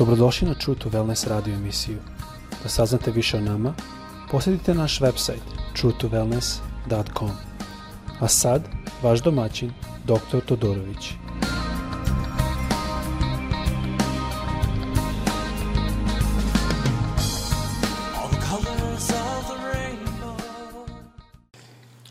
Dobrodošli na True to Wellness radio emisiju. Da saznate više o nama, posjetite naš website truetowellness.com. A sad, vaš domaćin, dr. Todorović.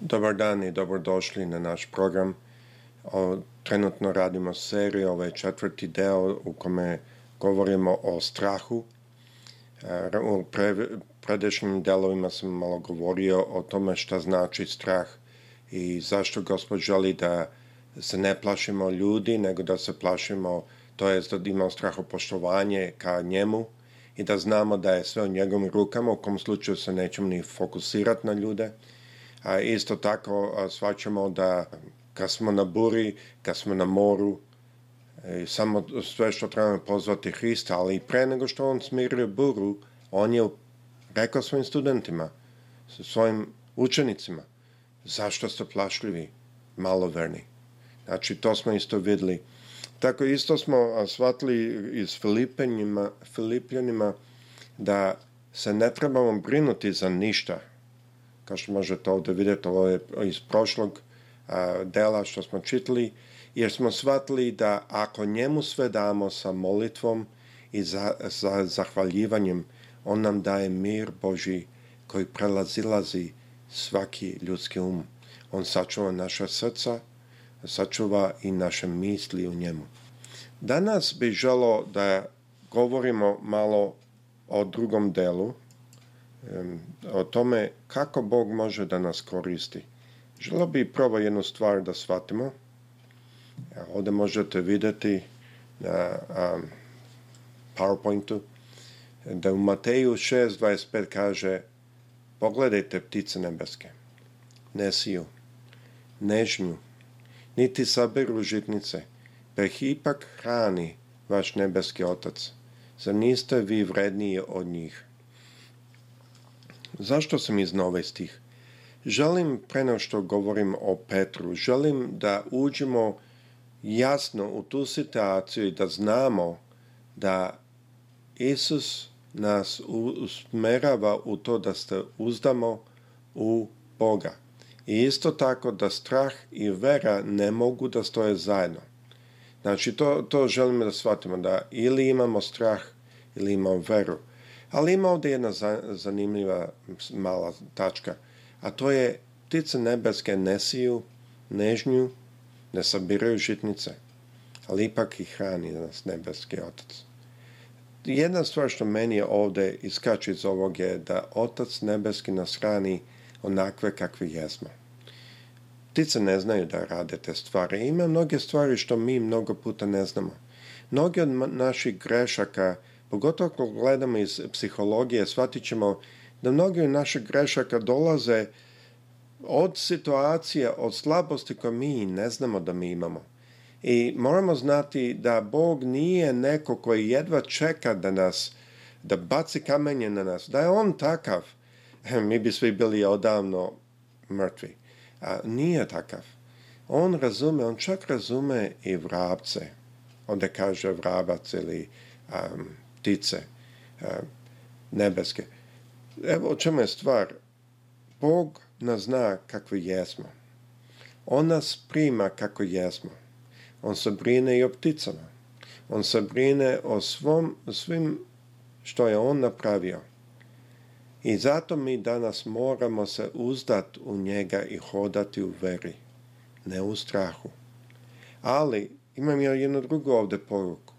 Dobar dan i dobrodošli na naš program. O, trenutno radimo seriju, ovaj četvrti deo u kome govorimo o strahu. E, u predešnjim delovima sam malo govorio o tome šta znači strah i zašto gospod želi da se ne plašimo ljudi, nego da se plašimo, to je da imamo strahopoštovanje ka njemu i da znamo da je sve u njegovim rukama, u kom slučaju se nećemo ni fokusirati na ljude. A isto tako svačamo da kad smo na buri, kad smo na moru, I e, samo sve što trebamo pozvati Hrista, ali i pre nego što on smirio buru, on je rekao svojim studentima, svojim učenicima, zašto ste plašljivi, maloverni. Znači, to smo isto videli. Tako isto smo shvatili iz Filipanima, Filipljanima da se ne trebamo brinuti za ništa. Kao što možete ovde vidjeti, ovo je iz prošlog a, dela što smo čitali, jer smo shvatili da ako njemu sve damo sa molitvom i za, za zahvaljivanjem, on nam daje mir Boži koji prelazilazi svaki ljudski um. On sačuva naša srca, sačuva i naše misli u njemu. Danas bi želo da govorimo malo o drugom delu, o tome kako Bog može da nas koristi. Želo bi prvo jednu stvar da shvatimo – Ovde možete videti na um, PowerPointu da u Mateju 6.25 kaže Pogledajte ptice nebeske, ne siju, ne žnju, niti saberu žitnice, pa ih ipak hrani vaš nebeski otac. Zar niste vi vredniji od njih? Zašto sam iznao ovaj stih? Želim, pre što govorim o Petru, želim da uđemo u jasno u tu situaciju i da znamo da Isus nas usmerava u to da se uzdamo u Boga. I isto tako da strah i vera ne mogu da stoje zajedno. Znači, to, to želimo da shvatimo, da ili imamo strah ili imamo veru. Ali ima ovde jedna zanimljiva mala tačka, a to je ptice nebeske nesiju, nežnju ne da sabiraju žitnice, ali ipak ih hrani nas nebeski otac. Jedna stvar što meni je ovdje iskače iz ovog je da otac nebeski nas hrani onakve kakvi jesmo. Ptice ne znaju da rade te stvari. Ima mnoge stvari što mi mnogo puta ne znamo. Mnogi od naših grešaka, pogotovo ako gledamo iz psihologije, shvatit ćemo da mnogi od naših grešaka dolaze od situacija, od slabosti koje mi ne znamo da mi imamo. I moramo znati da Bog nije neko koji jedva čeka da nas, da baci kamenje na nas. Da je On takav, mi bi svi bili odavno mrtvi. A nije takav. On razume, on čak razume i vrabce. Onda kaže vrabac ili um, ptice um, nebeske. Evo o čemu je stvar. Bog nas zna kakvi jesmo. On nas prima kako jesmo. On se brine i o pticama. On se brine o svom, svim što je On napravio. I zato mi danas moramo se uzdat u njega i hodati u veri, ne u strahu. Ali imam ja jednu drugu ovdje poruku.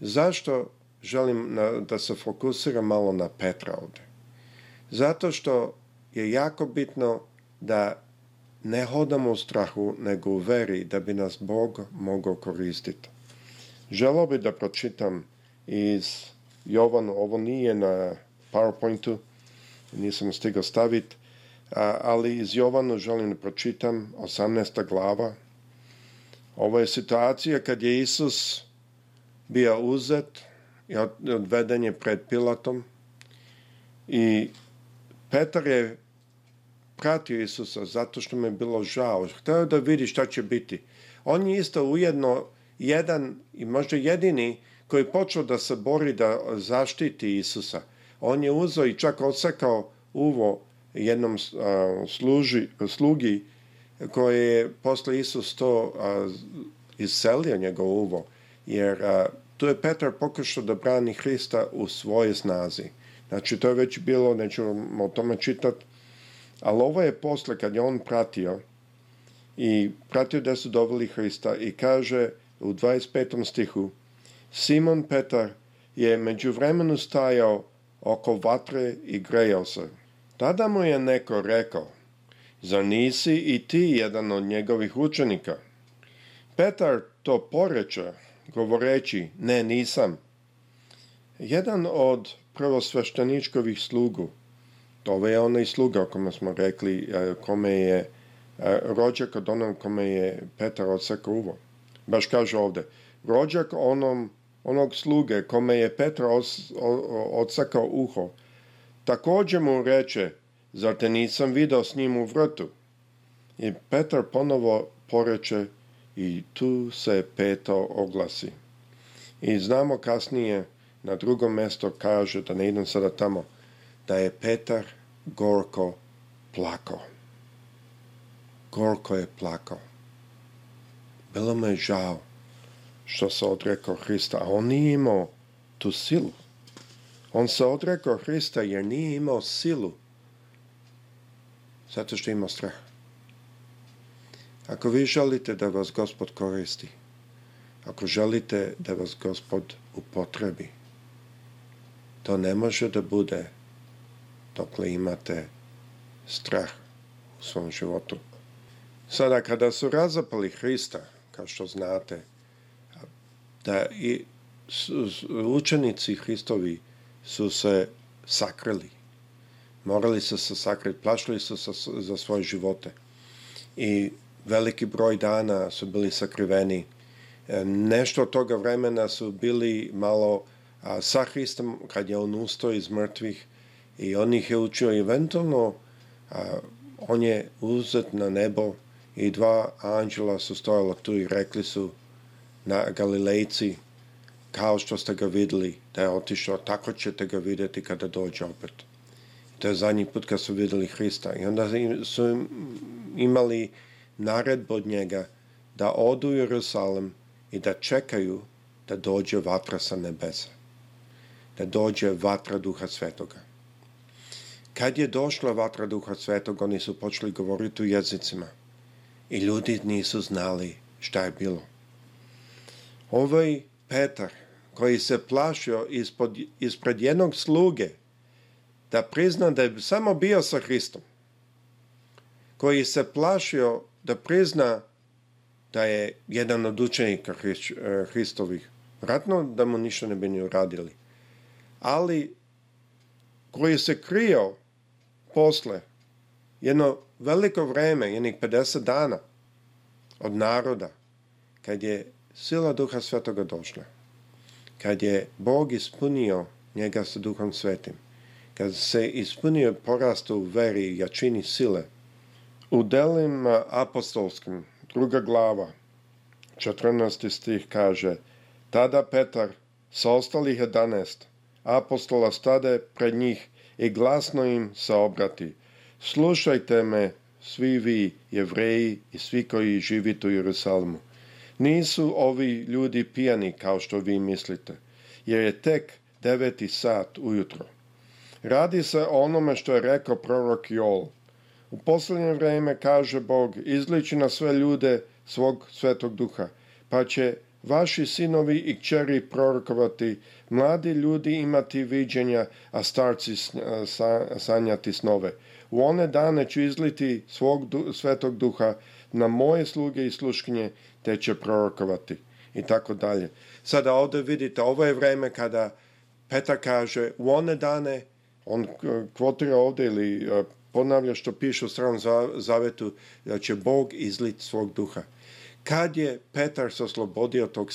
Zašto želim na, da se fokusiram malo na Petra ovde? Zato što je jako bitno da ne hodamo u strahu, nego u veri da bi nas Bog mogao koristiti. Želao bi da pročitam iz Jovan, ovo nije na PowerPointu, nisam stigao staviti, ali iz Jovanu želim da pročitam 18. glava. Ovo je situacija kad je Isus bio uzet i odveden je pred Pilatom i Petar je pratio Isusa zato što mu je bilo žao. Hteo da vidi šta će biti. On je isto ujedno jedan i možda jedini koji je počeo da se bori da zaštiti Isusa. On je uzeo i čak odsekao uvo jednom služi, slugi koji je posle Isus to a, iscelio njegov uvo. Jer a, tu je Petar pokušao da brani Hrista u svoje snazi. Znači, to je već bilo, neću vam o tome čitati, ali ovo je posle kad je on pratio i pratio da su doveli Hrista i kaže u 25. stihu Simon Petar je među vremenu stajao oko vatre i grejao se. Tada mu je neko rekao, zar nisi i ti jedan od njegovih učenika? Petar to poreče, govoreći, ne nisam. Jedan od svešteničkovih slugu. Ovo ovaj je onaj sluga o kome smo rekli, e, kome je e, rođak od onom kome je Petar odsekao uvo. Baš kaže ovde, rođak onom, onog sluge kome je Petar odsekao uho. Takođe mu reče, zar te nisam video s njim u vrtu? I Petar ponovo poreče i tu se Peto oglasi. I znamo kasnije na drugo mesto kaže, da ne idem sada tamo, da je Petar gorko plakao. Gorko je plakao. Bilo mu je žao što se odrekao Hrista, a on nije imao tu silu. On se odrekao Hrista jer nije imao silu. Zato što je imao strah. Ako vi želite da vas Gospod koristi, ako želite da vas Gospod upotrebi, To ne može da bude dokle imate strah u svom životu. Sada, kada su razapali Hrista, kao što znate, da i učenici Hristovi su se sakrili. Morali su se sakriti, plašili su se za svoje živote. I veliki broj dana su bili sakriveni. E, nešto od toga vremena su bili malo a, sa Hristom kad je on ustao iz mrtvih i on ih je učio eventualno a, on je uzet na nebo i dva anđela su stojala tu i rekli su na Galilejci kao što ste ga videli da je otišao, tako ćete ga videti kada dođe opet. To je zadnji put kad su vidjeli Hrista. I onda su imali naredbu od njega da odu u Jerusalim i da čekaju da dođe vatra sa nebesa da dođe vatra duha svetoga. Kad je došla vatra duha svetoga, oni su počeli govoriti u jezicima i ljudi nisu znali šta je bilo. Ovaj Petar, koji se plašio ispod, ispred jednog sluge, da prizna da je samo bio sa Hristom, koji se plašio da prizna da je jedan od učenika eh, Hristovih, vratno da mu ništa ne bi ni uradili ali koji se krio posle jedno veliko vreme, jednih 50 dana od naroda, kad je sila Duha Svetoga došla, kad je Bog ispunio njega sa Duhom Svetim, kad se ispunio porastu u veri i jačini sile, u delima apostolskim, druga glava, 14. stih kaže, tada Petar sa ostalih 11 apostola stade pred njih i glasno im saobrati. Slušajte me, svi vi, jevreji i svi koji živite u Jerusalimu. Nisu ovi ljudi pijani kao što vi mislite, jer je tek deveti sat ujutro. Radi se o onome što je rekao prorok Jol. U poslednje vreme, kaže Bog, izliči na sve ljude svog svetog duha, pa će vaši sinovi i kćeri prorokovati, mladi ljudi imati viđenja, a starci sanjati snove. U one dane ću izliti svog svetog duha na moje sluge i sluškinje, te će prorokovati. I tako dalje. Sada ovde vidite, ovo je vreme kada Peta kaže, u one dane, on e, kvotira ovde ili e, ponavlja što piše u stranom zavetu, da će Bog izliti svog duha. Kad je Petar se oslobodio tog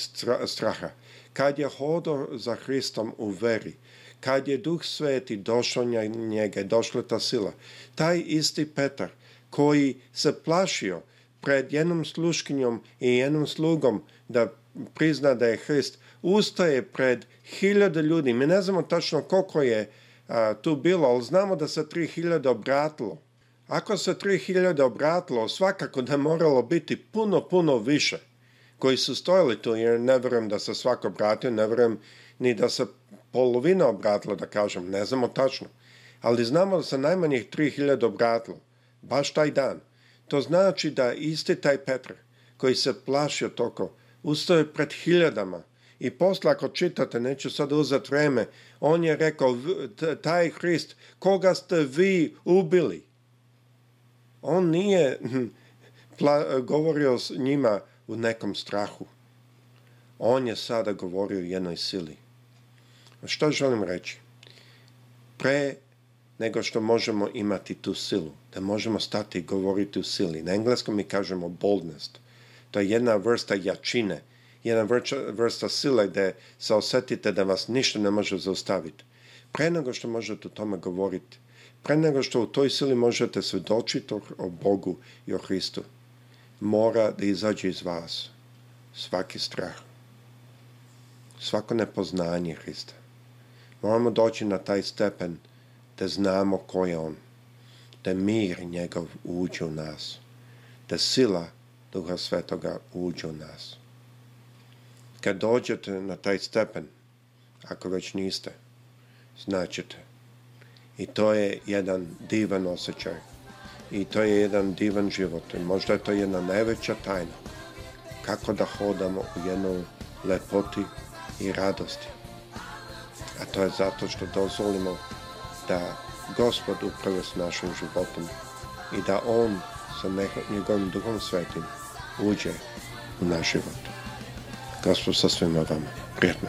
straha, kad je hodao za Hristom u veri, kad je Duh Sveti došao njega, došla ta sila, taj isti Petar koji se plašio pred jednom sluškinjom i jednom slugom da prizna da je Hrist, ustaje pred hiljade ljudi. Mi ne znamo tačno koliko je a, tu bilo, ali znamo da se tri hiljade obratilo Ako se 3000 obratilo, svakako da moralo biti puno, puno više koji su stojali tu, jer ne verujem da se svako obratio, ne verujem ni da se polovina obratila, da kažem, ne znamo tačno. Ali znamo da se najmanjih 3000 obratilo, baš taj dan. To znači da isti taj Petar, koji se plašio toko, ustao je pred hiljadama i posle ako čitate, neću sad uzeti vreme, on je rekao, taj Hrist, koga ste vi ubili? on nije hm, govorio s njima u nekom strahu. On je sada govorio u jednoj sili. Što želim reći? Pre nego što možemo imati tu silu, da možemo stati i govoriti u sili. Na engleskom mi kažemo boldness. To je jedna vrsta jačine, jedna vrsta, vrsta sile gde se osetite da vas ništa ne može zaustaviti. Pre nego što možete o tome govoriti, pre nego što u toj sili možete svedočiti o Bogu i o Hristu, mora da izađe iz vas svaki strah, svako nepoznanje Hrista. Moramo doći na taj stepen da znamo ko je On, da mir njegov uđe u nas, da sila Duha Svetoga uđe u nas. Kad dođete na taj stepen, ako već niste, značite i to je jedan divan osjećaj i to je jedan divan život. Možda je to jedna najveća tajna kako da hodamo u jednoj lepoti i radosti. A to je zato što dozvolimo da Gospod uprave s našim životom i da On sa njegovim drugom svetim uđe u naš život. Gospod sa svima vama. Prijetno.